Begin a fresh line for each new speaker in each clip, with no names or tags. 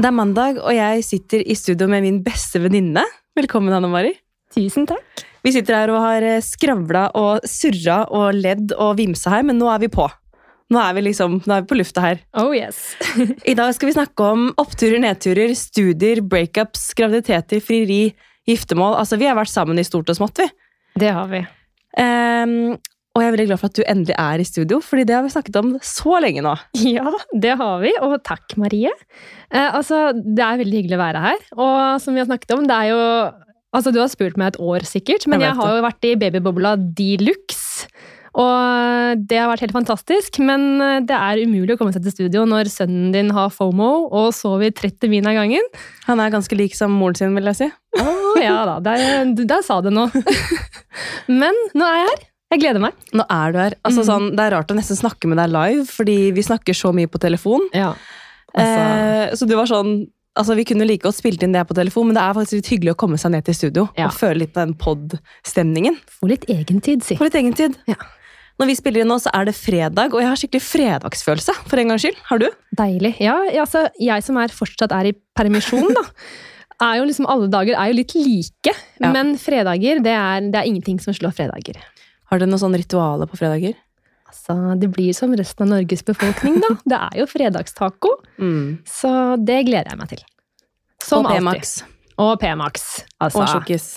Det er mandag, og jeg sitter i studio med min beste venninne. Velkommen, Hanne Mari.
Tusen takk.
Vi sitter her og har eh, skravla og surra og ledd og vimsa her, men nå er vi på. Nå er vi liksom, nå er vi på lufta her.
Oh yes.
I dag skal vi snakke om oppturer, nedturer, studier, breakups, graviditeter, frieri, giftermål. Altså, Vi har vært sammen i stort og smått, vi.
Det har vi.
Ehm, og jeg er veldig glad for at du endelig er i studio, fordi det har vi snakket om så lenge nå.
Ja, det har vi. Og takk, Marie. Eh, altså, det er veldig hyggelig å være her. Og som vi har snakket om, det er jo Altså, du har spurt meg et år sikkert, men
Jeg
jeg, har jo vært i babybobla de luxe. Og det har vært helt fantastisk, men eh, det er umulig å komme seg til studio når sønnen din har FOMO og sover 30 min av gangen.
Han er ganske lik som moren sin, vil jeg si.
Å ja da, der, der sa du noe. Men nå er jeg her. Jeg gleder meg.
Nå er du her. Altså,
mm.
sånn, det er rart å nesten snakke med deg live, fordi vi snakker så mye på telefon.
Ja.
Eh, så du var sånn Altså, Vi kunne like godt spilt inn det på telefon, men det er faktisk litt hyggelig å komme seg ned til studio
Ja.
og føle litt den pod-stemningen.
Få litt egentid, si.
Få litt egen tid.
Ja.
Når vi spiller inn nå, så er det fredag, og jeg har skikkelig fredagsfølelse. For en gangs skyld. Har du?
Deilig. Ja, altså, jeg som er fortsatt er i permisjon, da. Er jo liksom, alle dager er jo litt like,
Ja.
men fredager det er, det er ingenting som slår fredager.
Har du noen sånne ritualer på fredager?
Altså, Det blir som resten av Norges befolkning, da. Det er jo fredagstaco, så det gleder jeg meg til. Som
og. P-Max.
Og P-Max. Altså,
Og sjokkis.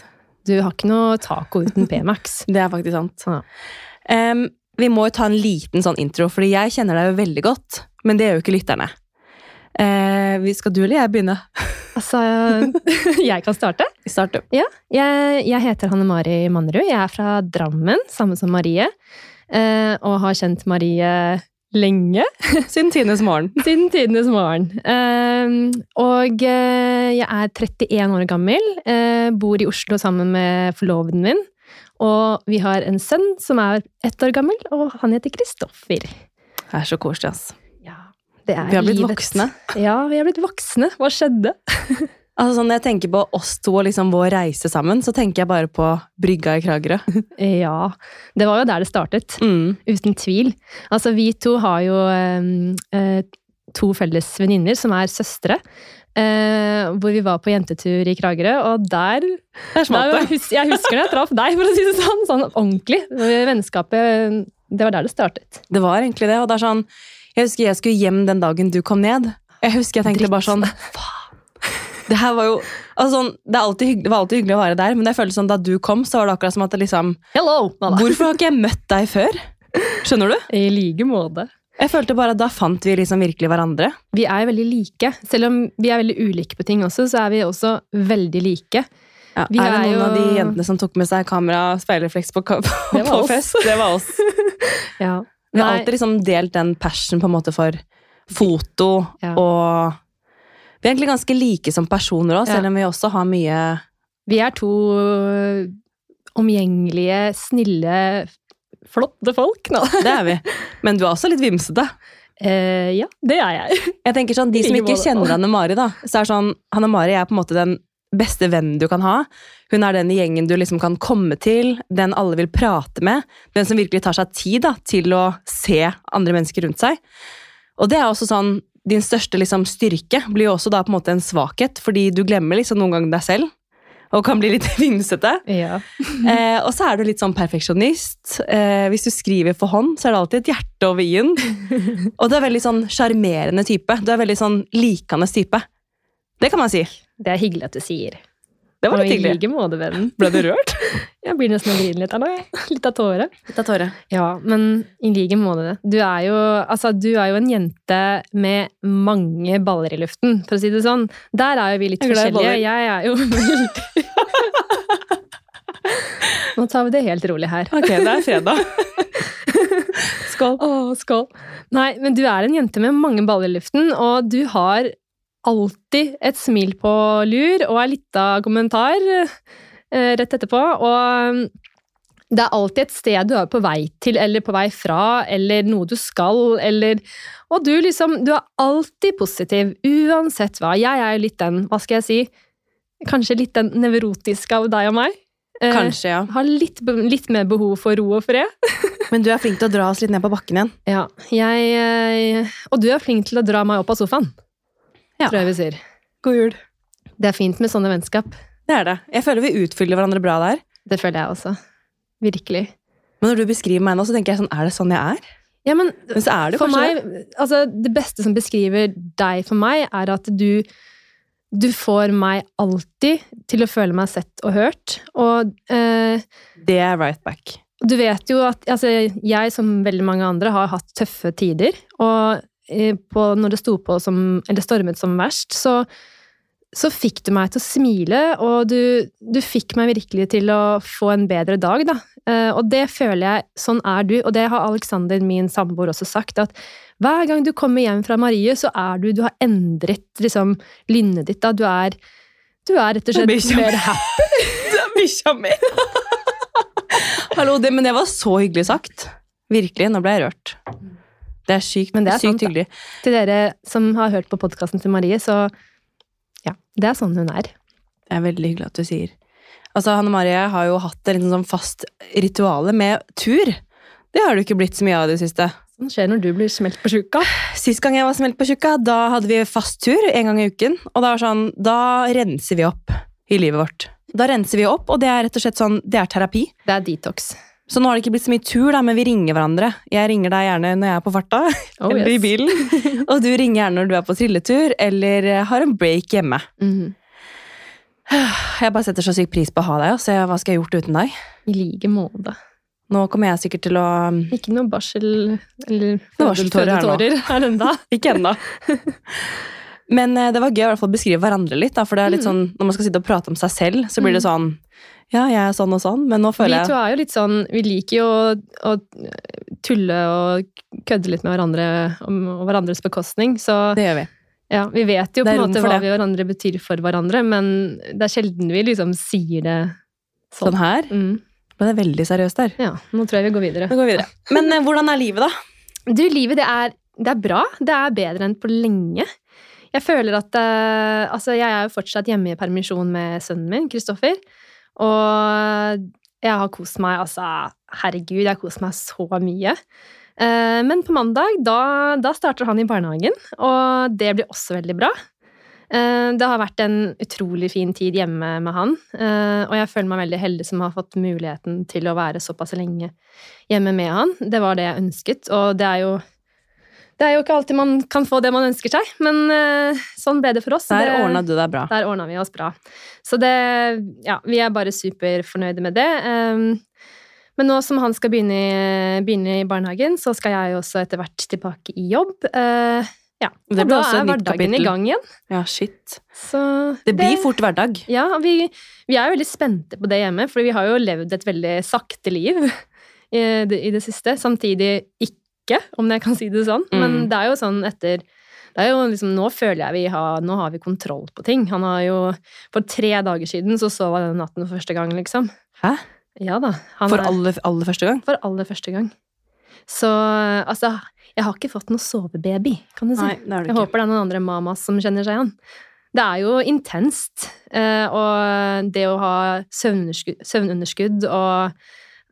du har ikke noe taco uten P-Max.
Det er faktisk sant.
Ja.
Um, vi må jo ta en liten sånn intro, fordi jeg kjenner deg jo veldig godt. Men det gjør jo ikke lytterne. Uh, skal du eller jeg begynne?
Altså, jeg kan starte.
Vi starter.
Ja, jeg, jeg heter Hanne Mari Mannerud. Jeg er fra Drammen, samme som Marie. Eh, og har kjent Marie lenge,
Siden tidenes morgen.
siden tidenes morgen. Eh, og eh, jeg er 31 år gammel, eh, bor i Oslo sammen med forloveden min. Og vi har en sønn som er ett år gammel, og han heter Kristoffer.
Det er så koselig, ass.
Det er
Vi har blitt
livet.
voksne.
Ja, vi har blitt voksne. Hva skjedde?
Altså Når jeg tenker på oss to og liksom vår reise sammen, så tenker jeg bare på brygga i Kragerø.
Ja, det var jo der det startet.
Mm.
Uten tvil. Altså, vi to har jo eh, eh, to felles venninner som er søstre. Eh, hvor vi var på jentetur i Kragerø, og der,
Der
hus, Jeg husker da jeg traff deg, for å si det sånn. Sånn ordentlig. Vennskapet Det var der det startet.
Det var egentlig det. og det er sånn, Jeg husker jeg skulle hjem den dagen du kom ned. Jeg husker jeg tenkte
Dritt.
bare sånn Det her var jo altså sånn, det, alltid det var alltid hyggelig å være der, men jeg følte sånn da du kom, så var det akkurat som at det liksom
Hello!
Hvorfor har ikke jeg møtt deg før? Skjønner du?
I like måte.
Jeg følte bare at da fant vi liksom virkelig hverandre.
Vi er veldig like. Selv om vi er veldig ulike på ting også, så er vi også veldig like.
Ja,
Vi
er det
er
noen
jo-
av de jentene som tok med seg kamera og speilrefleks på, på, på fest? Det var oss.
Ja.
Vi har alltid liksom delt den passion på en måte for foto,
Ja.
og vi er egentlig ganske like som personer òg, selv om vi også har mye
Vi er to øh, omgjengelige, snille, flotte folk nå.
Det er vi. Men du er også litt vimsete.
Eh, ja, det er jeg.
Jeg tenker sånn, De som ikke kjenner Anne Mari, da, så er sånn, Anne Mari er på en måte den beste vennen du kan ha. Hun er den i gjengen du liksom kan komme til, den alle vil prate med. Den som virkelig tar seg tid da, til å se andre mennesker rundt seg. Og det er også sånn, Din største liksom, styrke blir jo også da på en måte en svakhet, fordi du glemmer liksom noen ganger deg selv. Og kan bli litt vimsete.
Ja.
Eh, og så er du litt sånn perfeksjonist. Eh, hvis du skriver for hånd, så er det alltid et hjerte over i-en. Og du er veldig sånn sjarmerende type. Du er veldig sånn likende type. Det kan man si.
Det er hyggelig at du sier.
Det var
Og
litt
i like måte, vennen.
Ble du rørt?
Jeg blir nesten å grine litt her nå. Litt av tåre.
Litt av tåre.
Ja, men i like måte. Du er jo, altså, du er jo en jente med mange baller i luften, for å si det sånn. Der er jo vi litt
Jeg
forskjellige. Jeg er jo veldig Nå tar vi det helt rolig her.
Ok, det er fredag. Skål.
Å, skål. Nei, men du er en jente med mange baller i luften, og du har alltid et smil på lur og en lita kommentar eh, rett etterpå. Og det er alltid et sted du er på vei til, eller på vei fra, eller noe du skal, eller Og du liksom Du er alltid positiv, uansett hva. Jeg er jo litt den, hva skal jeg si, kanskje litt den nevrotiske av deg og meg. Eh,
Kanskje, ja.
Har litt, litt mer behov for ro og fred.
Men du er flink til å dra oss litt ned på bakken igjen.
Ja, jeg, eh, Og du er flink til å dra meg opp av sofaen,
Ja.
tror jeg vi sier.
God jul.
Det er fint med sånne vennskap.
Det er det. Jeg føler vi utfyller hverandre bra der.
Det føler jeg også. Virkelig.
Men når du beskriver meg nå, så tenker jeg sånn, er det sånn jeg er?
Ja, men
Men så er det
for
kanskje
meg, altså det beste som beskriver deg for meg, er at du du får meg alltid til å føle meg sett og hørt. Og eh,
det. Er right back.
du vet jo at altså, jeg, som veldig mange andre, har hatt tøffe tider. Og på, når det sto på som, eller stormet som verst, så, så fikk du meg til å smile, og du, du fikk meg virkelig til å få en bedre dag, da. Eh, og det føler jeg, sånn er du, og det har Alexander, min samboer, også sagt, at hver gang du kommer hjem fra Marie, så er du Du har endret liksom lynnet ditt, da. Du er, du er rett og slett mer happy.
Det er bikkja mi! Hallo, det, men det var så hyggelig sagt. Virkelig. Nå ble jeg rørt. Det er sykt,
Men det er
sykt
sant, da.
hyggelig.
Til dere som har hørt på podkasten til Marie, så ja, det er sånn hun er.
Det er veldig hyggelig at du sier. Altså, Hanne Marie har jo hatt en sånn fast rituale med tur. Det har det ikke blitt så mye av i det siste.
Sånn skjer når du blir smelt på tjukka.
Sist gang jeg var smelt på tjukka, da hadde vi fast tur en gang i uken. Og det var sånn, da renser vi opp i livet vårt. Da renser vi opp, og det er rett og slett sånn, det er terapi.
Det er detox.
Så nå har det ikke blitt så mye tur, da, men vi ringer hverandre. Jeg ringer deg gjerne når jeg er på farta,
Oh,
eller i bilen. Og du ringer gjerne når du er på trilletur, eller eh, har en break hjemme.
Mhm.
Jeg bare setter så sykt pris på å ha deg, og se hva skal jeg gjort uten deg.
I like måte.
Nå kommer jeg sikkert til å
Ikke noe barsel eller fødetårer her nå.
Ikke ennå. Men eh, det var gøy å i hvert fall beskrive hverandre litt. Da, for det er
Mm.
litt sånn, Når man skal sitte og prate om seg selv, så blir det sånn Ja, jeg er sånn og sånn, men nå
Vi to er jo litt sånn Vi liker jo å, å tulle og kødde litt med hverandre om og hverandres bekostning. Så
Det gjør vi.
ja, vi vet jo på en måte hva
det.
vi hverandre betyr for hverandre, men det er sjelden vi liksom sier det
Sånn
sånn.
her.
Mm.
Ble det veldig seriøst der.
Ja, nå tror jeg vi går videre.
Vi går videre. Men eh, hvordan er livet, da?
Du, livet det er, det er bra. Det er bedre enn på lenge. Jeg føler at uh, Altså, jeg er jo fortsatt hjemme i permisjon med sønnen min, Kristoffer. Og jeg har kost meg, altså Herregud, jeg har kost meg så mye. Uh, men på mandag, da, da starter han i barnehagen, og det blir også veldig bra. Eh, Det har vært en utrolig fin tid hjemme med han, og jeg føler meg veldig heldig som har fått muligheten til å være såpass lenge hjemme med han. Det var det jeg ønsket, og det er jo det er jo ikke alltid man kan få det man ønsker seg, men eh, sånn ble det for oss.
Der
Det-
ordna du deg bra.
der ordna vi oss bra. Så det Ja, vi er bare superfornøyde med det. Um, men nå som han skal begynne begynne i barnehagen, så skal jeg også etter hvert tilbake i jobb. Uh, ja, og da
også
er hverdagen i gang igjen.
Ja, shit.
Så
Det blir fort hverdag.
Ja, vi, vi er jo veldig spente på det hjemme, for vi har jo levd et veldig sakte liv i det, i det siste. Samtidig ikke, om jeg kan si det sånn. Men
Mm.
det er jo sånn etter det er jo liksom, Nå føler jeg vi har, nå har vi kontroll på ting. Han har jo For tre dager siden så sov han den natten for første gang, liksom.
Hæ?
Ja da.
For
er-
aller, aller første gang?
for aller første gang. Så altså Jeg har ikke fått noe sovebaby, kan du si.
Nei, det er
Jeg
det ikke.
håper det er noen andre mamas som kjenner seg igjen. Det er jo intenst. eh, Og det å ha søvnunderskudd, søvnunderskudd og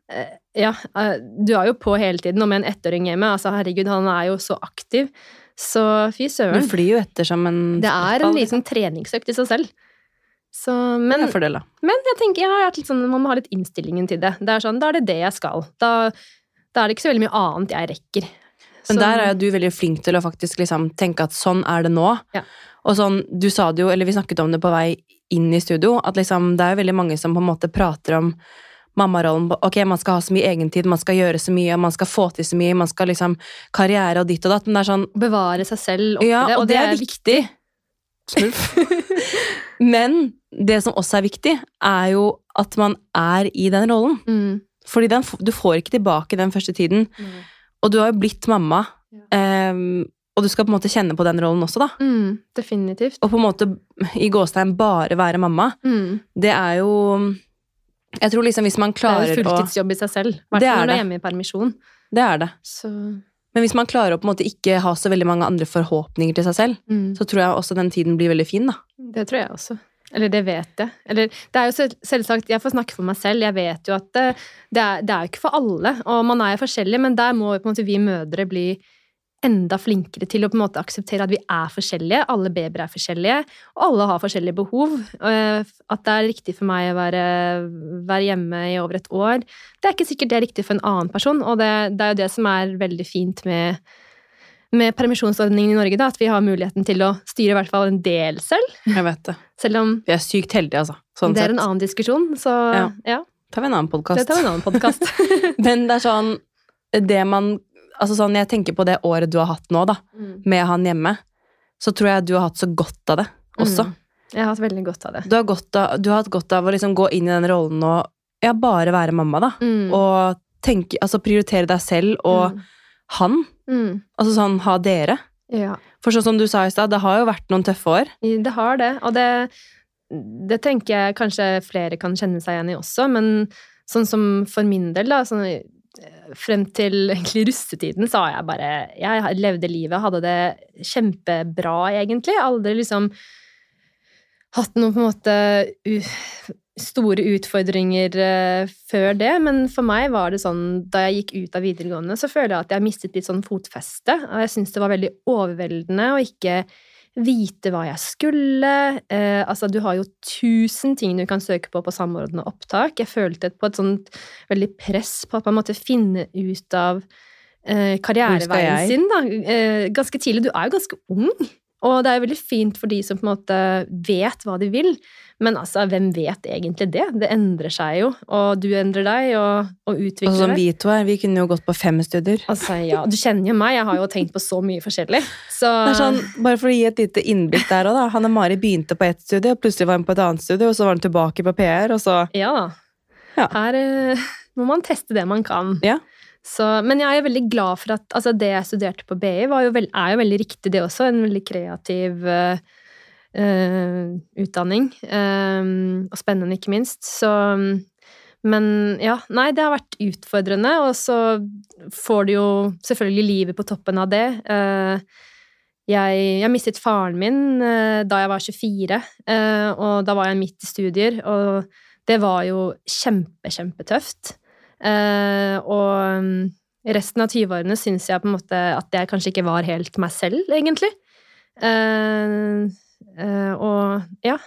eh, Ja, eh, du er jo på hele tiden, og med en ettåring hjemme, altså herregud, han er jo så aktiv. Så fy
Du flyr jo etter som en
Det er en liten treningsøkt i seg selv. Så, men, men jeg tenker jeg har vært litt sånn, man må ha litt innstillingen til det. Det er sånn, Da er det det jeg skal. Da, da er det ikke så veldig mye annet jeg rekker.
Men
Så-
der er jo du veldig flink til å faktisk liksom tenke at sånn er det nå.
Ja.
Og sånn, du sa det jo, eller vi snakket om det på vei inn i studio, at liksom det er jo veldig mange som på en måte prater om mammarollen. Ok, man skal ha så mye egentid, man skal gjøre så mye, man skal få til så mye, man skal liksom karriere og ditt og datt. Men det er sånn
bevare seg selv oppi
Ja,
det,
og det er viktig. Men det som også er viktig, er jo at man er i den rollen.
Mm.
Fordi den, du får ikke tilbake den første tiden. Og du har jo blitt mamma, ehm, og du skal på en måte kjenne på den rollen også, da.
Mm, definitivt.
Og på en måte i gåstegn bare være mamma,
Mm.
det er jo Jeg tror liksom hvis man
Det er
klarer
jo fulltidsjobb i seg selv. I hvert fall når du er hjemme i permisjon.
Det er det.
Så
Men hvis man klarer å på en måte ikke ha så veldig mange andre forhåpninger til seg selv,
mm.
så tror jeg også den tiden blir veldig fin, da.
Det tror jeg også. Eller det vet jeg. Eller det er jo selv- selvsagt, jeg får snakke for meg selv, jeg vet jo at det, det, er, det er jo ikke for alle, og man er jo forskjellig, men der må måte vi mødre bli enda flinkere til å på en måte akseptere at vi er forskjellige. Alle babyer er forskjellige, og alle har forskjellige behov. Eh, At det er riktig for meg å være, være hjemme i over et år, det er ikke sikkert det er riktig for en annen person. Og det, det er jo det som er veldig fint med, med permisjonsordningen i Norge, da, at vi har muligheten til å styre i hvert fall en del selv.
Jeg vet det.
Selv om
Vi er sykt heldige, altså. Sånn
det er
sett.
en annen diskusjon, så
Ja.
ja.
tar vi en annen
Det tar vi en annen podkast.
Men det er sånn Det man Altså sånn, jeg tenker på det året du har hatt nå, da, med han hjemme, så tror jeg du har hatt så godt av det også.
Mm. Jeg har hatt veldig godt av det.
Du, har godt av, du har hatt godt av å liksom gå inn i den rollen og ja, bare være mamma, da.
Mm.
Og tenke, altså prioritere deg selv og han.
Mm.
Altså sånn ha dere.
Ja.
For sånn som du sa i stad, det har jo vært noen tøffe år.
Det har det, og det, det tenker jeg kanskje flere kan kjenne seg igjen i også, men sånn som for min del, da, sånn, frem til egentlig russetiden, så har jeg bare Jeg levde livet, hadde det kjempebra, egentlig. Aldri liksom hatt noen på en måte store utfordringer eh, før det, men for meg var det sånn da jeg gikk ut av videregående, så føler jeg at jeg mistet litt sånn fotfeste, og jeg syns det var veldig overveldende å ikke vite hva jeg skulle. Eh, altså, du har jo tusen ting du kan søke på på samordna opptak. Jeg følte på et sånt veldig press på at man måtte finne ut av eh, karriereveien sin. Da. Eh, ganske tidlig. Du er jo ganske ung. Og det er jo veldig fint for de som på en måte vet hva de vil. Men altså, hvem vet egentlig det? Det endrer seg jo. Og du endrer deg, og, og utvikler
Og som
deg.
vi to er, vi kunne jo gått på fem studier.
Altså, ja, Du kjenner jo meg, jeg har jo tenkt på så mye forskjellig. Så
sånn, bare for å gi et lite innblikk der òg, da. Hanne Mari begynte på ett studie, og plutselig var hun på et annet studie, og så var hun tilbake på PR, og så
Ja.
Ja.
Her uh, må man teste det man kan.
Ja.
Så, men jeg er veldig glad for at altså, det jeg studerte på BI, jo veld, er jo veldig riktig, det også. En veldig kreativ eh, utdanning. Um, og spennende, ikke minst. Så Men ja, nei, det har vært utfordrende, og så får du jo selvfølgelig livet på toppen av det. Uh, jeg, jeg mistet faren min uh, da jeg var 24, eh, og da var jeg midt i studier, og det var jo kjempe, kjempetøft. Eh, og mm, resten av 20-årene syns jeg på en måte at jeg kanskje ikke var helt meg selv, egentlig. Eh, eh, og ja.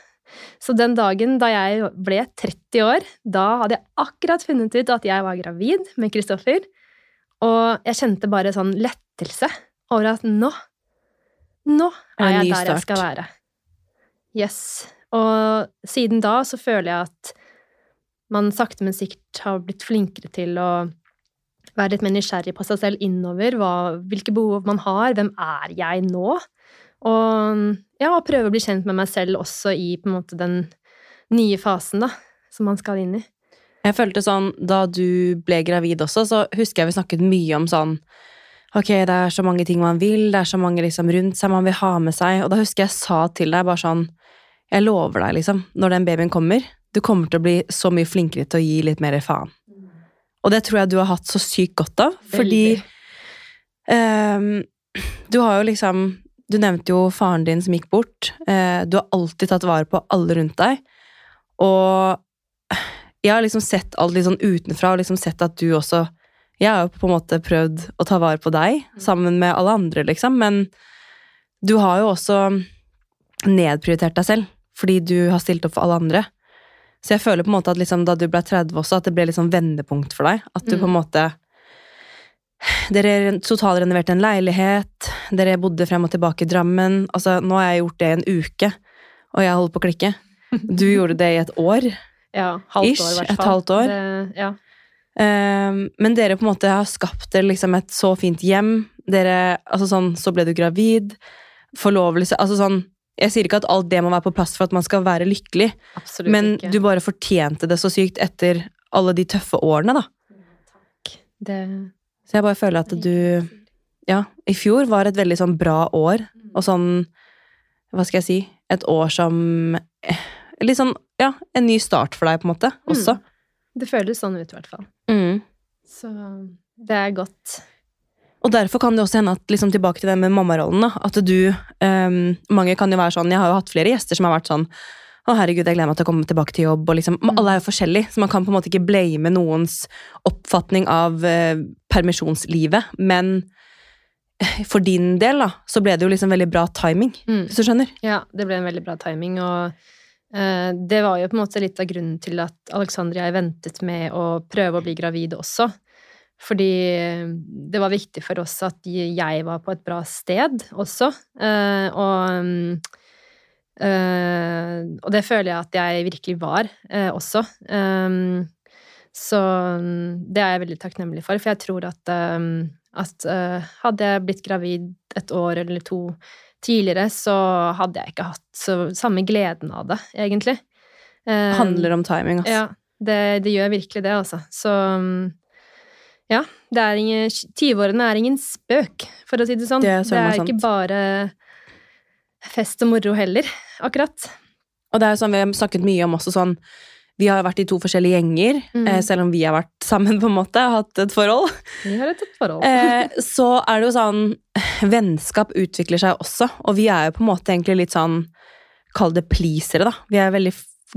Så den dagen da jeg ble 30 år, da hadde jeg akkurat funnet ut at jeg var gravid med Kristoffer. Og jeg kjente bare sånn lettelse over at nå Nå er jeg der jeg skal være. Yes. Og siden da så føler jeg at man sakte, men sikkert har blitt flinkere til å være litt mer nysgjerrig på seg selv innover. Hva, hvilke behov man har. Hvem er jeg nå? Og ja, prøve å bli kjent med meg selv også i måte den nye fasen da, som man skal inn i.
Jeg følte sånn, Da du ble gravid også, så husker jeg vi snakket mye om sånn Ok, det er så mange ting man vil, det er så mange liksom rundt seg man vil ha med seg. Og da husker jeg sa til deg bare sånn Jeg lover deg, liksom, når den babyen kommer, du kommer til å bli så mye flinkere til å gi litt mer faen. Og det tror jeg du har hatt så sykt godt av, fordi um, du har jo liksom Du nevnte jo faren din som gikk bort. Uh, du har alltid tatt vare på alle rundt deg. Og jeg har liksom sett alt litt sånn utenfra, og liksom sett at du også Jeg har jo på en måte prøvd å ta vare på deg, sammen med alle andre, liksom, men du har jo også nedprioritert deg selv, fordi du har stilt opp for alle andre. Så jeg føler på en måte at liksom, da du ble 30 også, at det ble liksom vendepunkt for deg. At du
Mm.
på en måte Dere totalrenoverte en leilighet, dere bodde frem og tilbake i Drammen. Altså, nå har jeg gjort det i en uke, og jeg holder på å klikke. Du gjorde det i et år.
Ja, halvt
Ish,
år, i hvert
et halvt år.
Det, ja.
Um, men dere på en måte har skapt dere liksom et så fint hjem. Dere, altså sånn, Så ble du gravid. Forlovelse altså sånn, Jeg sier ikke at alt det må være på plass for at man skal være lykkelig,
Absolutt
men
ikke.
du bare fortjente det så sykt etter alle de tøffe årene, da.
det,
Så jeg bare føler at du Ja, i fjor var et veldig sånn bra år, og sånn Hva skal jeg si? Et år som eh, Litt sånn, ja, en ny start for deg, på en måte, også.
det føles sånn ut, i hvert fall.
Mm.
Så det er godt.
Og derfor kan det også hende at liksom tilbake til det med mammarollen, da, at du um, Mange kan jo være sånn Jeg har jo hatt flere gjester som har vært sånn å herregud, jeg gleder meg til å komme tilbake til jobb. og liksom,
Mm.
Alle er jo forskjellige, så man kan på en måte ikke blame noens oppfatning av uh, permisjonslivet. Men for din del, da, så ble det jo liksom veldig bra timing,
Mm.
hvis du skjønner.
Ja, det ble en veldig bra timing, og eh, det var jo på en måte litt av grunnen til at Alexandria ventet med å prøve å bli gravid også. Fordi eh, det var viktig for oss at jeg var på et bra sted også. Eh, og, mm, eh, og det føler jeg at jeg virkelig var også. Så mm, det er jeg veldig takknemlig for, for jeg tror at, at hadde jeg blitt gravid et år eller to tidligere, så hadde jeg ikke hatt så, samme gleden av det, egentlig.
Handler om timing, altså.
ja, det, det gjør virkelig det, altså. Så mm, ja, det er ingen 20-årene ingen spøk, for å si det sånn.
Det er så det
er
ikke
bare fest og moro heller, akkurat.
Og det er jo sånn vi har snakket mye om også sånn Vi har vært i to forskjellige gjenger,
Mm.
eh, selv om vi har vært sammen, på en måte, og hatt et forhold.
Vi har et forhold.
Eh, så er det jo sånn Vennskap utvikler seg også, og vi er jo på en måte egentlig litt sånn Kall det pleasere, da. Vi er veldig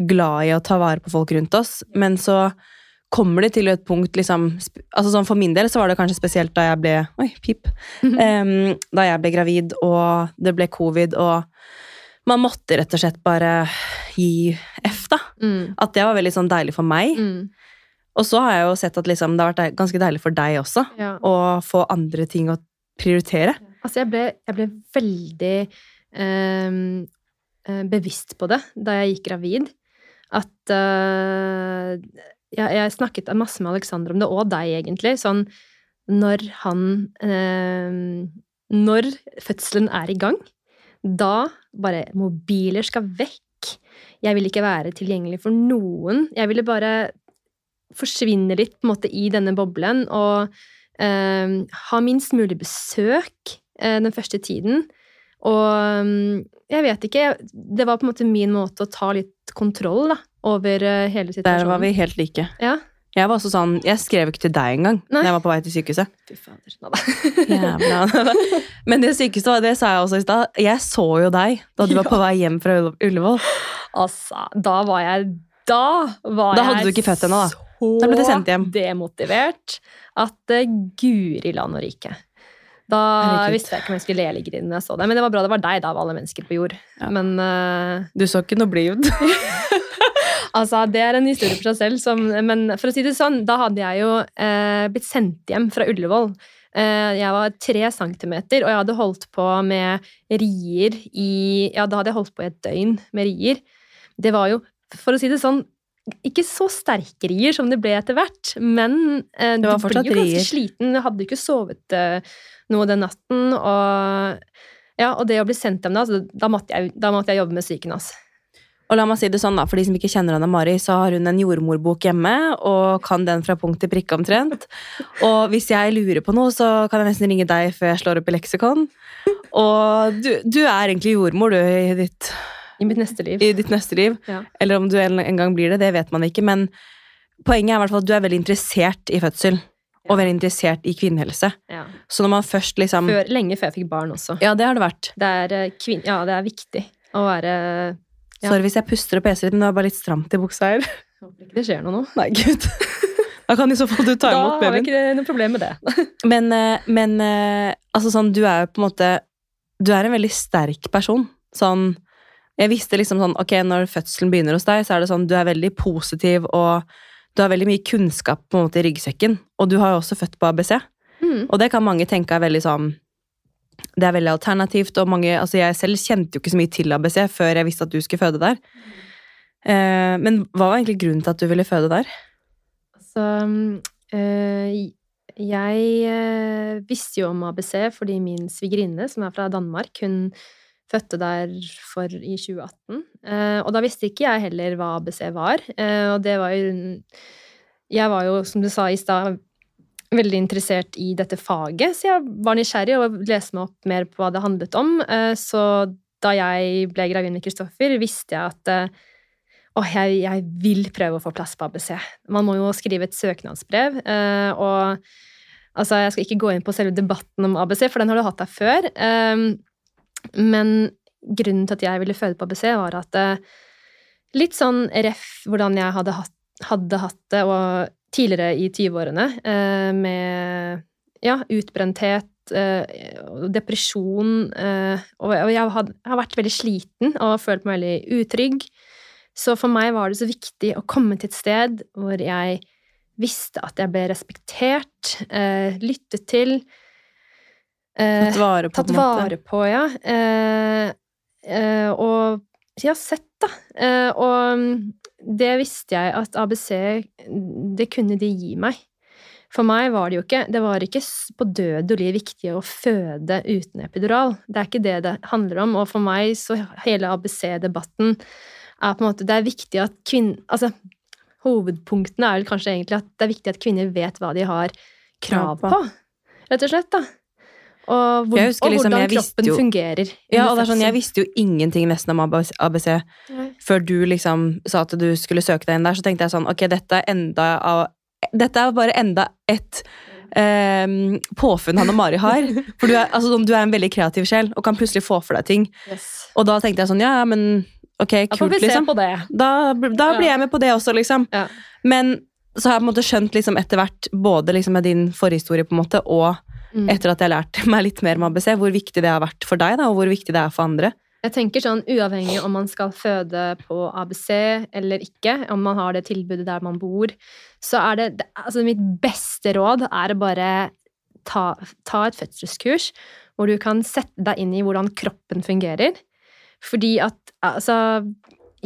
glad i å ta vare på folk rundt oss, men så kommer det til et punkt liksom altså sånn For min del så var det kanskje spesielt da jeg ble Oi, pip. um, da jeg ble gravid, og det ble covid, og man måtte rett og slett bare gi F, da.
Mm.
At det var veldig sånn deilig for meg.
Mm.
Og så har jeg jo sett at liksom, det har vært ganske deilig for deg også,
Ja.
å få andre ting å prioritere.
Altså, jeg ble, jeg ble veldig eh, bevisst på det da jeg gikk gravid. At eh, jeg, jeg snakket masse med Alexander om det, og deg, egentlig. Sånn når han eh, Når fødselen er i gang, da bare Mobiler skal vekk. Jeg vil ikke være tilgjengelig for noen. Jeg ville bare forsvinne litt på en måte i denne boblen og eh, ha minst mulig besøk eh, den første tiden. Og mm, jeg vet ikke Det var på en måte min måte å ta litt kontroll da, over hele situasjonen.
Der var vi helt like.
Ja.
Jeg var også sånn, jeg skrev ikke til deg engang da jeg var på vei til sykehuset.
Fy fader.
Jævla. Men det sykeste, var- det sa jeg også i stad, jeg så jo deg da du var på vei hjem fra Ullevål.
Altså, da var jeg Da var
Da hadde
jeg
du ikke født ennå, da.
så
Da ble det sendt hjem.
demotivert at uh, guri land og rike. Da
Herregud.
visste jeg ikke om jeg skulle le eller grine når jeg så det. Men det var bra det var deg, da, av alle mennesker på jord.
Ja.
Men uh,
Du så ikke noe blid ut.
Altså, det er en historie for seg selv. Som, men for å si det sånn, da hadde jeg jo uh, blitt sendt hjem fra Ullevål. Uh, jeg var tre centimeter, og jeg hadde holdt på med rier i Ja, da hadde jeg holdt på i et døgn med rier. Det var jo, for å si det sånn, ikke så sterke rier som det ble etter hvert, men eh, du blir jo ganske sliten. Jeg hadde ikke sovet eh, noe den natten, og ja, og det å bli sendt hjem da, så da måtte jeg, da måtte jeg jobbe med psyken hans.
Og la meg si det sånn da, For de som ikke kjenner Anna Mari, så har hun en jordmorbok hjemme, og kan den fra punkt til prikke omtrent. Og hvis jeg lurer på noe, så kan jeg nesten ringe deg før jeg slår opp i leksikon. Og du, du er egentlig jordmor, du, i ditt,
I mitt neste liv.
i ditt neste liv.
Ja.
Eller om du en, gang blir det, det vet man ikke. Men poenget er i hvert fall at du er veldig interessert i fødsel.
Ja.
Og veldig interessert i kvinnehelse.
Ja.
Så når man først liksom
Før, lenge før jeg fikk barn også.
Ja, det har det vært.
Det er, eh, kvin ja, det er viktig å være Ja.
Sorry hvis jeg puster og peser litt, men det var bare litt stramt i buksa her.
Håper ikke det skjer noe nå.
Nei, gud. Da kan i så fall du ta
Da har vi ikke noe problem med det.
Men, eh, men eh, altså sånn, du er jo på en måte Du er en veldig sterk person. Sånn Jeg visste liksom sånn Ok, når fødselen begynner hos deg, så er det sånn du er veldig positiv, og du har veldig mye kunnskap på en måte i ryggsekken. Og du har jo også født på ABC.
Mm.
Og det kan mange tenke er veldig sånn Det er veldig alternativt, og mange Altså, jeg selv kjente jo ikke så mye til ABC før jeg visste at du skulle føde der. Eh, men hva var egentlig grunnen til at du ville føde der?
Altså øh, jeg øh, visste jo om ABC fordi min svigerinne, som er fra Danmark, hun fødte der for i 2018. Eh, og da visste ikke jeg heller hva ABC var. Eh, og det var jo Jeg var jo, som du sa i stad, veldig interessert i dette faget, så jeg var nysgjerrig og leste meg opp mer på hva det handlet om. Eh, så da jeg ble gravid med Kristoffer, visste jeg at Åh, jeg, jeg vil prøve å få plass på ABC. Man må jo skrive et søknadsbrev. og altså, jeg skal ikke gå inn på selve debatten om ABC, for den har du hatt der før. Men grunnen til at jeg ville føde på ABC, var at eh, litt sånn ref hvordan jeg hadde hatt, hadde hatt det og tidligere i 20-årene, eh, med ja, utbrenthet, eh, depresjon, eh, og jeg har, jeg har vært veldig sliten og følt meg veldig utrygg. Så for meg var det så viktig å komme til et sted hvor jeg visste at jeg ble respektert, lyttet til. Eh,
Tatt vare på,
Tatt
på
vare på, ja. Eh, eh, og ja, sett, da. Eh, og mm, det visste jeg at ABC Det kunne de gi meg. For meg var det jo ikke Det var ikke på død og liv viktig å føde uten epidural. Det er ikke det det handler om. Og for meg så hele ABC-debatten er på en måte Det er viktig at kvinner Altså, hovedpunktene er vel kanskje egentlig at det er viktig at kvinner vet hva de har krav
på.
Rett og slett, da. Og, hvor,
husker
og
liksom,
hvordan kroppen
jo-
fungerer.
Ja, og det er sånn, Jeg visste jo ingenting nesten om ABC,
Nei.
før du liksom sa at du skulle søke deg inn der. Så tenkte jeg sånn Ok, dette er enda av Dette er bare enda et Um, påfunn han og Mari har. For du er, altså, du er en veldig kreativ sjel og kan plutselig få for deg ting. Og da tenkte jeg sånn Ja, ja, men ok, kult, liksom. Da, da blir jeg med på det også, liksom.
Ja.
Men så har jeg på en måte skjønt liksom etter hvert, både liksom med din forhistorie på en måte, og
Mm.
etter at jeg lærte meg litt mer om ABC, hvor viktig det har vært for deg, da, og hvor viktig det er for andre.
Jeg tenker sånn uavhengig om man skal føde på ABC eller ikke, om man har det tilbudet der man bor, så er det, Altså, mitt beste råd er å bare ta, ta et fødselskurs hvor du kan sette deg inn i hvordan kroppen fungerer. Fordi at altså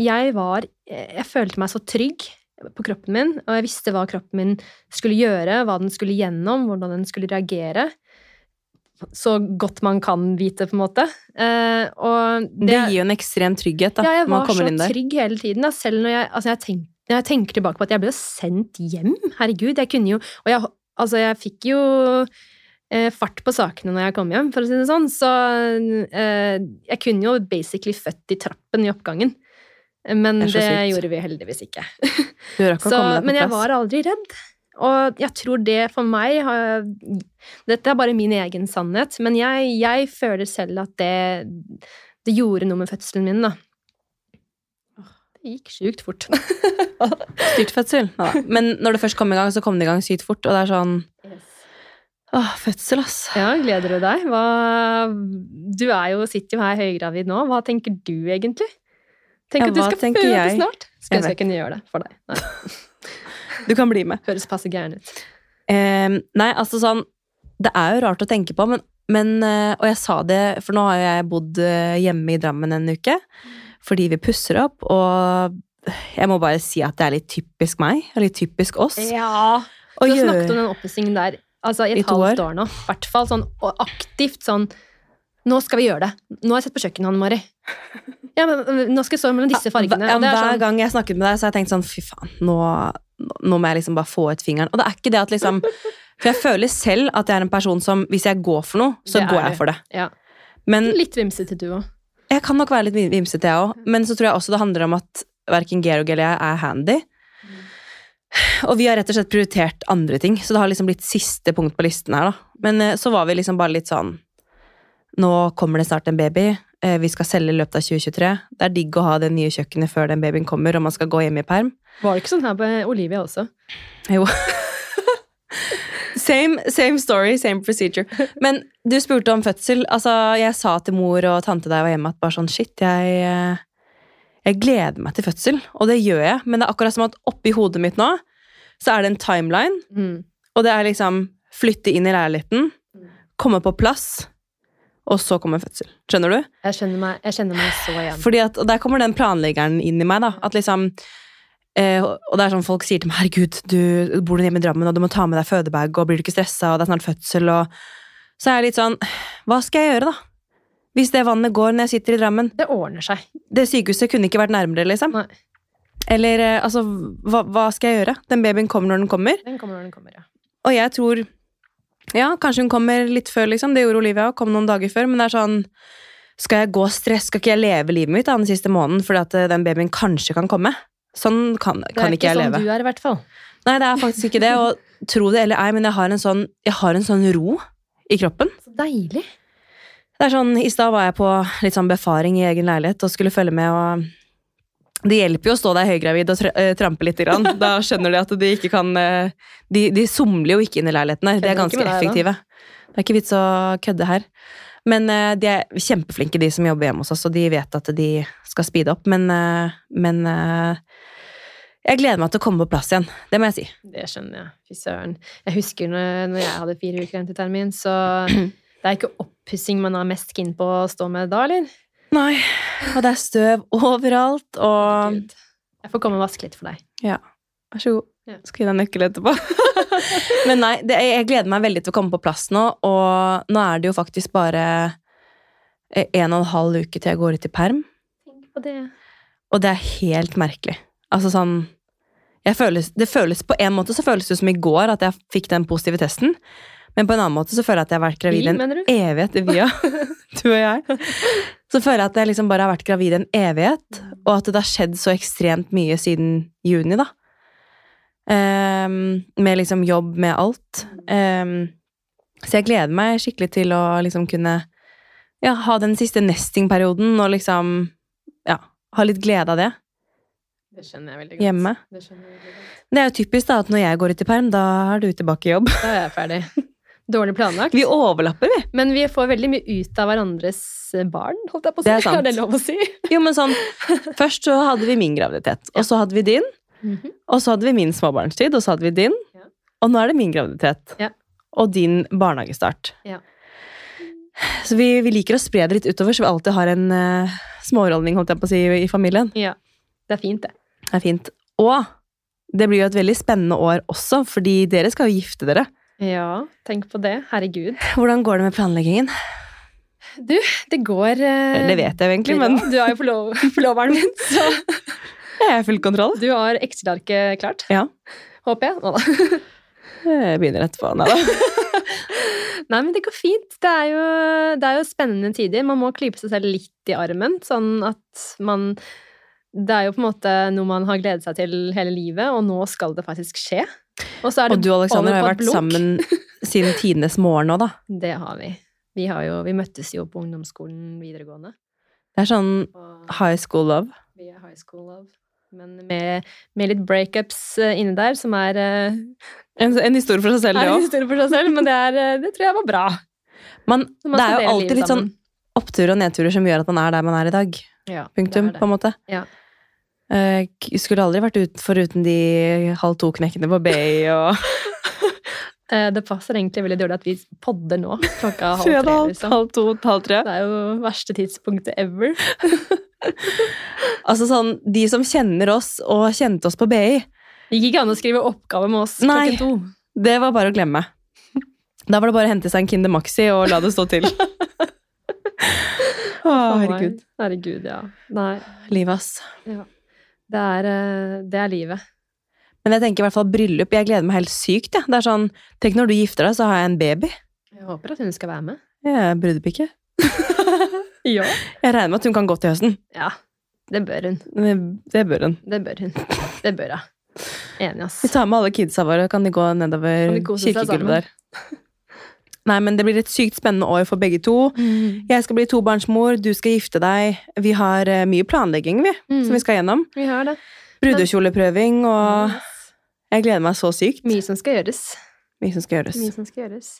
Jeg var Jeg følte meg så trygg på kroppen min, og jeg visste hva kroppen min skulle gjøre, hva den skulle gjennom, hvordan den skulle reagere. Så godt man kan vite, på en måte. Eh, og
Det, gir jo en ekstrem trygghet da,
ja, jeg var så trygg hele tiden. Da. Selv når jeg, altså jeg, tenk, når jeg tenker tilbake på at jeg ble sendt hjem. Herregud, jeg kunne jo Og jeg, altså jeg fikk jo eh, fart på sakene når jeg kom hjem, for å si det sånn. Så eh, jeg kunne jo basically født i trappen i oppgangen. Men
Det
det gjorde vi heldigvis ikke.
ikke
Så, men jeg var aldri redd. Og jeg tror det for meg har Dette er bare min egen sannhet, men jeg, jeg føler selv at det, det gjorde noe med fødselen min, da. Det gikk sjukt fort.
Styrt fødsel. Ja. Men når det først kom i gang, så kom det i gang sykt fort, og det er sånn Åh, fødsel, ass.
Ja, gleder du deg? Hva, du jo, sitter jo her høygravid nå. Hva tenker du egentlig? Tenk at du skal føde
jeg?
snart. Skal
Jeg
jeg kunne gjøre det for deg. Nei.
Du kan bli med.
Høres passe gæren ut.
Um, nei, altså sånn Det er jo rart å tenke på, men, men eh, Og jeg sa det, for nå har jeg bodd eh, hjemme i Drammen en uke. Fordi vi pusser opp, og jeg må bare si at det er litt typisk meg. og Litt typisk oss.
Ja, Du har snakket om den oppussingen der altså, i et halvt
år.
år nå. I hvert fall sånn aktivt sånn Nå skal vi gjøre det. Nå har jeg sett på kjøkkenet, Anne Mari. Ja, men nå skal jeg stå mellom disse fargene.
Ja,
er
hver
sånn,
gang jeg snakket med deg, så har jeg tenkt sånn Fy faen, nå, nå må jeg liksom bare få ut fingeren. Og det er ikke det at liksom For jeg føler selv at jeg er en person som Hvis jeg går for noe, så går jeg for det.
ja.
Men
Litt vimsete, du òg.
jeg kan nok være litt vimsete, jeg òg. Men så tror jeg også det handler om at verken Georg eller jeg er handy. Og vi har rett og slett prioritert andre ting, så det har liksom blitt siste punkt på listen her, da. Men eh, så var vi liksom bare litt sånn Nå kommer det snart en baby. Eh, Vi skal selge i løpet av 2023. Det er digg å ha det nye kjøkkenet før den babyen kommer, og man skal gå hjem i perm.
Var det ikke sånn her på Olivia også?
Jo. same, same story, same procedure. Men du spurte om fødsel. Altså, jeg sa til mor og tante da jeg var hjemme, at bare sånn shit, jeg, eh, jeg gleder meg til fødsel. Og det gjør jeg, men det er akkurat som at oppi hodet mitt nå, så er det en timeline,
Mm.
og det er liksom flytte inn i leiligheten, komme på plass, og så kommer fødsel. Skjønner du?
Jeg, kjenner meg, jeg kjenner meg så igjen.
Fordi at, og der kommer den planleggeren inn i meg, da. At liksom eh, Og det er sånn folk sier til meg 'herregud, du bor du hjemme i Drammen, og du må ta med deg fødebag, og blir du ikke stressa, og det er snart fødsel', og Så er jeg litt sånn Hva skal jeg gjøre, da? Hvis det vannet går når jeg sitter i Drammen.
Det ordner seg.
Det sykehuset kunne ikke vært nærmere, liksom.
Nei.
Eller eh, altså, hva, hva skal jeg gjøre? Den babyen kommer når den kommer.
Den kommer når den kommer, ja.
Og jeg tror Ja, kanskje hun kommer litt før, liksom. Det gjorde Olivia òg. Kom noen dager før. Men det er sånn Skal jeg gå og stresse? Skal ikke jeg leve livet mitt da, den siste måneden fordi at eh, den babyen kanskje kan komme? Sånn kan,
Det
kan
er
ikke jeg
sånn
leve.
du er, i hvert fall.
Nei, det er faktisk ikke det. Og tro det eller ei, men jeg har en sånn, jeg har en sånn ro i kroppen.
Så deilig.
Det er sånn, I stad var jeg på litt sånn befaring i egen leilighet og skulle følge med. og Det hjelper jo å stå der høygravid og eh, trampe litt. Grann. Da skjønner de at de ikke kan eh, De, de somler jo ikke inn i leiligheten her. De er ganske effektive. Det er ikke vits å kødde her. Men eh, de er kjempeflinke, de som jobber hjemme hos oss, og de vet at de skal speede opp. Men, men jeg gleder meg til å komme på plass igjen. Det må jeg si.
Det skjønner jeg. Fy søren. Jeg husker når, jeg hadde fire uker igjen til termin, så det er ikke oppussing man har mest keen på å stå med da, eller?
Nei. Og det er støv overalt, og
Gud. Jeg får komme og vaske litt for deg.
Ja. Vær så god.
Ja.
Skal gi deg nøkkel etterpå. Men nei, det, jeg gleder meg veldig til å komme på plass nå, og nå er det jo faktisk bare eh, en og en halv uke til jeg går ut i perm,
det.
og det er helt merkelig. Altså sånn jeg føles, Det føles På en måte så føles det som i går at jeg fikk den positive testen, men på en annen måte så føler jeg at jeg har vært gravid en
evighet. Vi,
evighet. Du og jeg. Så føler jeg at jeg liksom bare har vært gravid en evighet, og at det har skjedd så ekstremt mye siden juni, da. Um, med liksom jobb, med alt. Um, så jeg gleder meg skikkelig til å liksom kunne ja, ha den siste nesting-perioden og liksom ja, ha litt glede av det
Det skjønner jeg veldig godt.
hjemme.
Det veldig godt.
Det er jo typisk da at når jeg går ut i perm, da er du tilbake i jobb.
Da er jeg ferdig. Dårlig planlagt.
Vi overlapper, vi.
Men vi får veldig mye ut av hverandres barn, holdt jeg på å si.
Det er sant.
Er det lov å si?
Jo, men sånn Først så hadde vi min graviditet, og så hadde vi din. Og så hadde vi min småbarnstid, og så hadde vi din.
Ja.
Og nå er det min graviditet.
Ja.
Og din barnehagestart.
Ja.
Så vi, vi liker å spre det litt utover, så vi alltid har en uh, småholdning holdt jeg på å si, i familien.
Ja. Det er fint, det.
Det er fint. Og det blir jo et veldig spennende år også, fordi dere skal jo gifte dere.
Ja, tenk på det. Herregud.
Hvordan går det med planleggingen?
Du, det går eh,
Det vet jeg jo egentlig, men
Du er jo forlov forloveren min, så
jeg har full kontroll.
du har Excel-arket klart.
Ja.
Håper jeg. Nå da.
Jeg begynner etterpå. Nei da.
Nei, men det går fint. Det er, jo, det er jo spennende tider. Man må klype seg selv litt i armen, sånn at man Det er jo på en måte noe man har gledet seg til hele livet, og nå skal det faktisk skje. Og
Og du og Alexander har jo vært
blunk.
sammen siden tidenes morgen nå, da.
Det har vi. Vi, har jo, vi møttes jo på ungdomsskolen videregående.
Det er sånn
Og
high school love.
vi er high school love. Men med, med litt breakups eh, inni der, som er eh,
En, en historie for seg selv, det òg.
en historie for seg selv, men det, er, eh, det tror jeg var bra.
Men
man
det er jo alltid litt sånn
sammen.
oppturer og nedturer som gjør at man er der man er i dag.
ja,
Punktum, på en måte.
Ja.
Eh, skulle aldri vært ut, foruten de halv to-knekkene på Bay og
Eh, Det passer egentlig veldig dårlig at vi podder nå, klokka halv tre. Liksom.
halv to, halv tre.
Det er jo verste tidspunktet ever.
Altså sånn, de som kjenner oss og kjente oss på BI,
Det gikk ikke an å skrive oppgave med oss
Nei.
klokken to.
det var bare å glemme. Da var det bare å hente seg en Kinder Maxi og la det stå til. Å, herregud.
Herregud, ja. Nei,
Livet, ass.
Det er, eh, det er livet.
Men jeg tenker i hvert fall bryllup. Jeg gleder meg helt sykt. Ja. Det er sånn, Tenk når du gifter deg, så har jeg en baby.
Jeg håper at hun skal være med.
Jeg er brudepike.
Ja.
Jeg regner med at hun kan gå til høsten.
Ja, det bør hun.
Det, det bør hun.
Det bør hun. Det bør hun. Enig, ass.
Vi tar med alle kidsa våre, kan de gå nedover kirkegulvet der. Nei, men det blir et sykt spennende år for begge to.
Mm.
Jeg skal bli tobarnsmor, du skal gifte deg. Vi har uh, mye planlegging, vi,
Mm.
som vi skal gjennom.
Vi har det.
Brudekjoleprøving, og jeg gleder meg så sykt.
Mye som skal gjøres.
Mye som skal gjøres.
Mye som skal gjøres.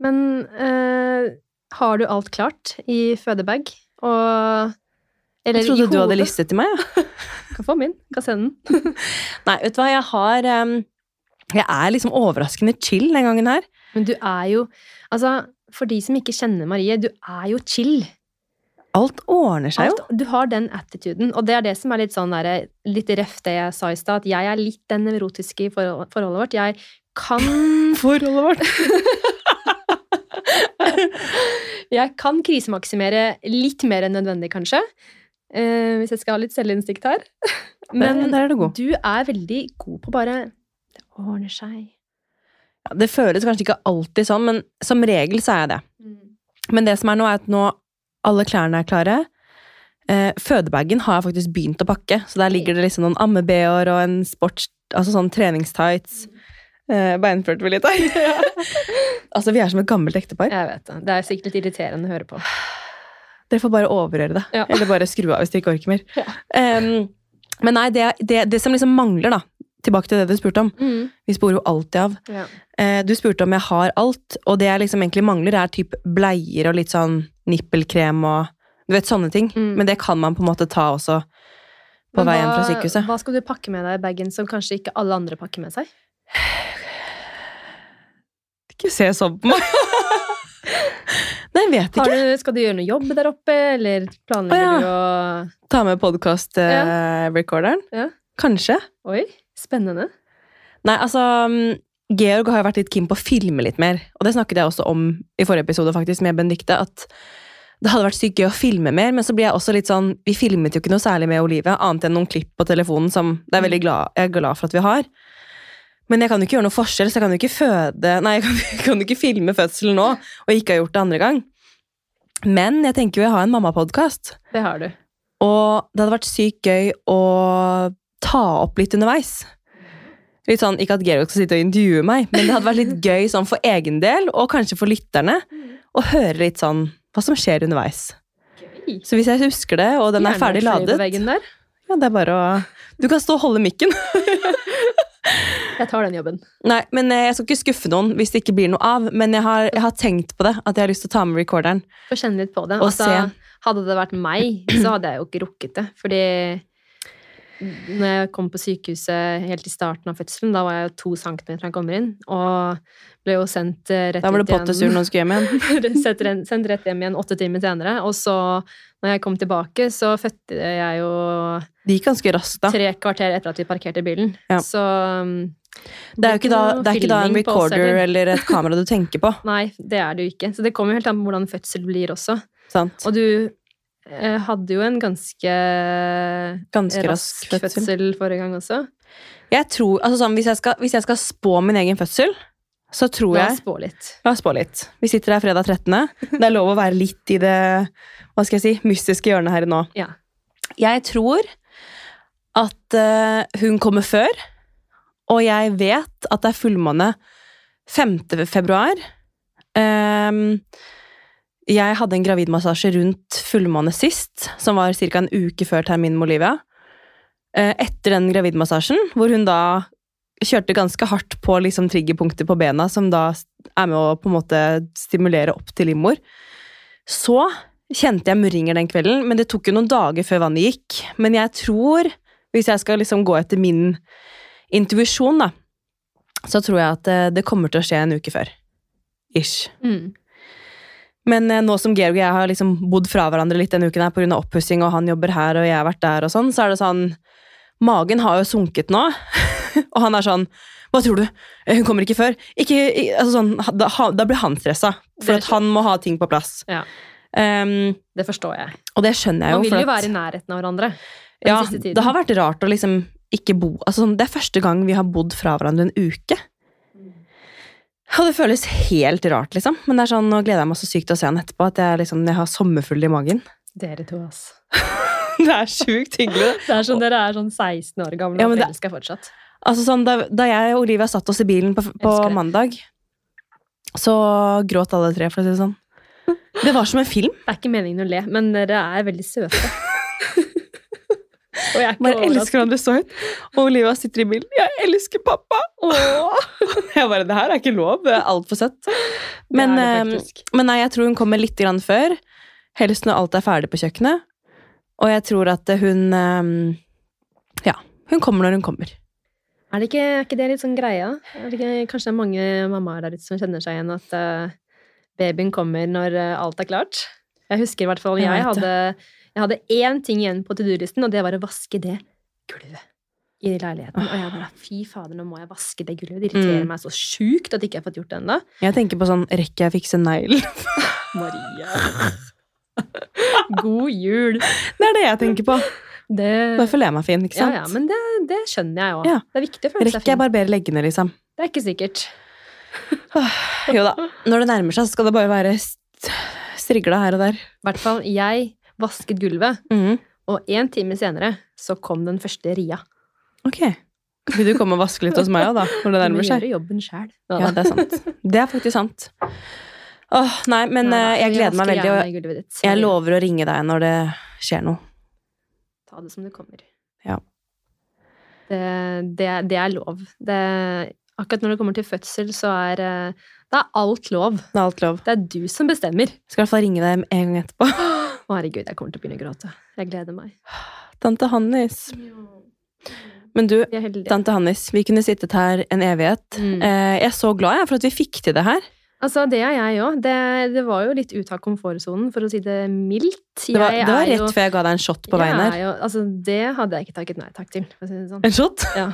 Men uh, har du alt klart i fødebag? Og Eller
Jeg trodde du hadde listet til meg, ja.
Kan få min. Kan sende den.
Nei, vet du hva, jeg har um, Jeg er liksom overraskende chill den gangen her.
Men du er jo Altså, for de som ikke kjenner Marie, du er jo chill.
Alt ordner seg jo.
Du har den attituden, og det er det som er litt sånn der, litt røft det jeg sa i stad, at jeg er litt den nevrotiske i forhold, forholdet vårt. Jeg kan
Forholdet vårt.
Jeg kan krisemaksimere litt mer enn nødvendig, kanskje. Eh, hvis jeg skal ha litt selvinnsikt her. Men
er det god.
du er veldig god på bare Det ordner seg.
Ja, det føles kanskje ikke alltid sånn, men som regel så er jeg det. Men det som er nå, er at nå alle klærne er klare. Eh, fødebagen har jeg faktisk begynt å pakke, så der ligger det liksom noen amme-BH-er og en sports... Altså sånn treningstights. Eh, beinført vil litt ta. altså, vi er som et gammelt ektepar.
Jeg vet det. Det er sikkert litt irriterende å høre på.
Dere får bare overhøre det.
Ja.
Eller bare skru av hvis dere ikke orker mer.
Ja.
Um, men nei, det, det, det som liksom mangler, da, tilbake til det du spurte om.
Mm.
Vi sporer jo alltid av.
Ja.
Eh, du spurte om jeg har alt, og det jeg liksom egentlig mangler, er typ bleier og litt sånn nippelkrem og du vet, sånne ting.
Mm.
Men det kan man på en måte ta også på vei hjem fra sykehuset.
Hva skal du pakke med deg i bagen som kanskje ikke alle andre pakker med seg?
Ikke se sånn på meg! Nei, jeg vet
Har
ikke.
du, skal du gjøre noe jobb der oppe, eller planlegger
ah, ja.
du å
Ta med podkast-recorderen?
Ja.
Kanskje.
Oi, spennende.
Nei, altså mm, Georg har jo vært litt keen på å filme litt mer, og det snakket jeg også om i forrige episode faktisk med Benedicte, at det hadde vært sykt gøy å filme mer, men så blir jeg også litt sånn Vi filmet jo ikke noe særlig med Olivia, annet enn noen klipp på telefonen som det er veldig glad, jeg er glad for at vi har. Men jeg kan jo ikke gjøre noe forskjell, så jeg kan jo ikke føde Nei, jeg kan, jeg kan jo ikke filme fødselen nå, og ikke ha gjort det andre gang. Men jeg tenker jo jeg har en mammapodkast,
Det har du.
og det hadde vært sykt gøy å ta opp litt underveis. Litt sånn, Ikke at Georg skal sitte og intervjue meg, men det hadde vært litt gøy sånn for egen del, og kanskje for lytterne, å høre litt sånn hva som skjer underveis.
Gøy.
Så hvis jeg husker det, og den er ferdig ladet ja, det er bare å Du kan stå og holde mikken.
Jeg tar den jobben.
Nei, men eh, Jeg skal ikke skuffe noen hvis det ikke blir noe av, men jeg har, jeg har tenkt på det. At jeg har lyst til å ta med recorderen.
Få kjenne litt på det.
Og
Altså,
se.
hadde det vært meg, så hadde jeg jo ikke rukket det. Fordi når jeg kom på sykehuset helt i starten av fødselen, da var jeg jo to centimeter da jeg kommer inn, og ble jo sendt eh, rett
Da var det
ut igjen-
pottesur når du skulle hjem igjen.
Sendt rett hjem igjen åtte timer senere. Og så, når jeg kom tilbake, så fødte jeg jo
Det gikk ganske raskt, da.
tre kvarter etter at vi parkerte bilen.
Ja.
Så um,
Det er jo ikke da, det er ikke da en recorder eller et kamera du tenker på.
Nei, det er det jo ikke. Så det kommer jo helt an på hvordan fødsel blir også.
Sant?
Og du hadde jo en ganske
Ganske
rask
rask fødsel.
fødsel forrige gang også.
Jeg tror, altså sånn, hvis, jeg skal, hvis jeg skal spå min egen fødsel, så tror
La
jeg
oss spå litt.
La oss spå litt. Vi sitter her fredag 13. Det er lov å være litt i det hva skal jeg si, mystiske hjørnet her nå.
Ja.
Jeg tror at uh, hun kommer før, og jeg vet at det er fullmåne 5. februar. Ehm, jeg hadde en gravidmassasje rundt fullmåne sist, som var ca. en uke før terminen med Olivia. Eh, etter den gravidmassasjen, hvor hun da kjørte ganske hardt på liksom triggerpunkter på bena, som da er med å på en måte stimulere opp til livmor. Så kjente jeg murringer den kvelden, men det tok jo noen dager før vannet gikk. Men jeg tror, hvis jeg skal liksom gå etter min intuisjon, da, så tror jeg at eh, det kommer til å skje en uke før. Ish.
Mm.
Men eh, nå som Georg og jeg har liksom bodd fra hverandre litt denne uken her pga. oppussing, og han jobber her, og jeg har vært der, og sånn, så er det sånn Magen har jo sunket nå, og han er sånn Hva tror du? Eh, Hun kommer ikke før. Ikke, altså sånn, da, da blir han stressa, for at han må ha ting på plass.
Ja.
Um,
Det forstår jeg.
og det skjønner jeg jo.
Man vil jo
at-
være i nærheten av hverandre.
ja, det har vært rart å liksom ikke bo altså, sånn, Det er første gang vi har bodd fra hverandre en uke. Og det føles helt rart, liksom. Men det er sånn, nå gleder jeg meg så sykt til å se han etterpå. At jeg, liksom, jeg har sommerfugl i magen.
Dere to, ass.
Det er sjukt hyggelig.
Det er sånn dere er sånn 16 år gamle
Ja,
og forelska fortsatt.
Altså sånn, da, da jeg og Olivia satt oss i bilen på, på mandag, så gråt alle tre, for å si det sånn. Det var som en film.
Det er ikke meningen å le, men dere er veldig søte. Og jeg
Bare elsker hverandre så høyt. Og Olivia sitter i bilen. 'Jeg elsker pappa!' Åh. Jeg bare 'Det her er ikke lov. Det er altfor søtt'. Men,
det er
eh,
det faktisk.
men nei, jeg tror hun kommer litt grann før. Helst når alt er ferdig på kjøkkenet. Og jeg tror at hun eh, Ja, hun kommer når hun kommer.
Er det ikke, er ikke det litt sånn greia? Er det ikke, kanskje det er mange mammaer der ute som kjenner seg igjen at uh, babyen kommer når uh, alt er klart? Jeg husker i hvert fall
Jeg
jeg,
hadde
hadde, jeg hadde én ting igjen på to do-listen, og det var å vaske det gulvet i leiligheten. Og jeg bare fy fader, nå må jeg vaske det gulvet. Det irriterer
Mm.
meg så sjukt at jeg ikke har fått gjort det ennå.
Jeg tenker på sånn Rekker jeg fikse neglen?
Maria. God jul.
Det er det jeg tenker på.
Det,
Bare føler jeg meg fin, ikke sant?
ja, men det, det skjønner jeg òg.
Ja.
Det er viktig å føle seg
Rekker jeg barbere leggene, liksom?
Det er ikke sikkert.
Jo da. Når det nærmer seg, så skal det bare være st- strigla her og der.
I hvert fall jeg vasket gulvet,
Mm.
og en time senere så kom den første ria.
Ok. Vil du komme og vaske litt hos meg òg, da? Når det nærmer seg?
gjøre jobben sjæl.
Ja, det er sant. Det er faktisk sant. Åh, nei, men eh, jeg gleder meg veldig, og jeg lover å ringe deg når det skjer noe.
Ta det som det kommer.
Ja.
Det, det, det er lov. Det, akkurat når det kommer til fødsel, så er eh, det er alt lov.
Det er alt lov.
Det er du som bestemmer.
Jeg Skal i hvert fall ringe deg en gang etterpå.
Å, herregud, jeg kommer til å begynne å gråte. Jeg gleder meg.
Tante Hannis. Men du, tante Hannis, vi kunne sittet her en evighet.
Mm.
Eh, jeg er så glad jeg, for at vi fikk til det her.
Altså, det er jeg òg. Det, det var jo litt ut av komfortsonen, for å si det mildt.
Det var, det var rett
jo-
før jeg ga deg en shot på veien her.
er Jo, altså, det hadde jeg ikke takket nei takk til, si sånn.
En shot?
Ja.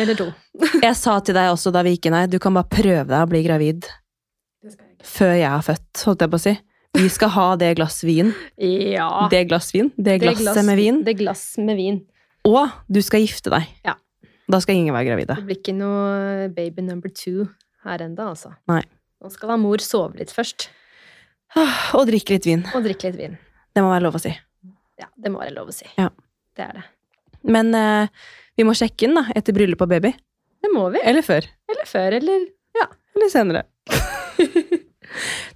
Eller to.
Jeg sa til deg også da vi gikk inn her, du kan bare prøve deg å bli gravid før jeg har født, holdt jeg på å si. Vi skal ha det glass vin.
Ja.
Det glass vin. Det
Det glass-
med vin.
Det glass med vin.
Og du skal gifte deg.
Ja.
Da skal ingen være gravide.
Det blir ikke noe baby number two her enda, altså.
Nei.
Nå skal da mor sove litt først,
Og drikke litt vin.
og drikke litt vin.
Det må være lov å si.
Ja, det må være lov å si.
Ja.
Det er det.
Men eh, vi må sjekke inn da, etter bryllup og baby.
Det må vi.
Eller før.
Eller før, eller
Eller senere.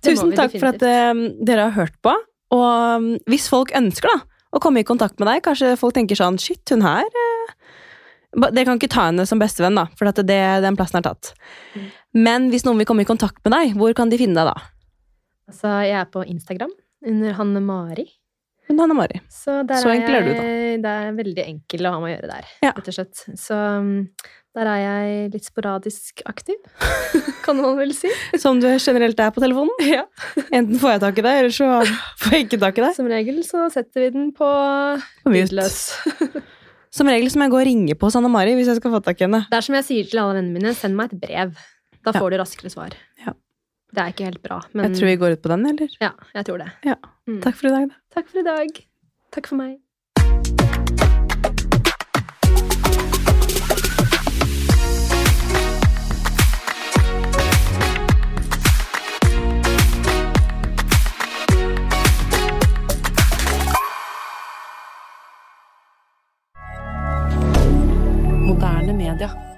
Tusen takk for at uh, dere har hørt på. Og um, hvis folk ønsker da, å komme i kontakt med deg, kanskje folk tenker sånn Shit, hun her uh, Dere kan ikke ta henne som bestevenn, da, for at det, den plassen er tatt.
Mm.
Men hvis noen vil komme i kontakt med deg, hvor kan de finne deg da?
Altså, jeg er på Instagram under Hanne Mari.
Under Hanne Mari.
Så,
Så
er
jeg, er du,
da. Det er veldig enkelt å ha med å gjøre der,
Ja.
rett og slett. Så um, der er jeg litt sporadisk aktiv, kan man vel si.
Som du generelt er på telefonen.
Ja.
Enten får jeg tak i deg, eller så får jeg ikke tak i deg.
Som regel så setter vi den på
På
lydløs.
Som regel så må jeg gå og ringe på Sanne Mari hvis jeg skal få tak i henne.
Det er som jeg sier til alle vennene mine, send meg et brev. Da
Ja.
får du raskere svar.
Ja.
Det er ikke helt bra, men
Jeg tror vi går ut på den, eller?
ja, jeg tror det.
Ja.
Mm.
Takk for i dag, da.
Takk for i dag. Takk for meg.
dire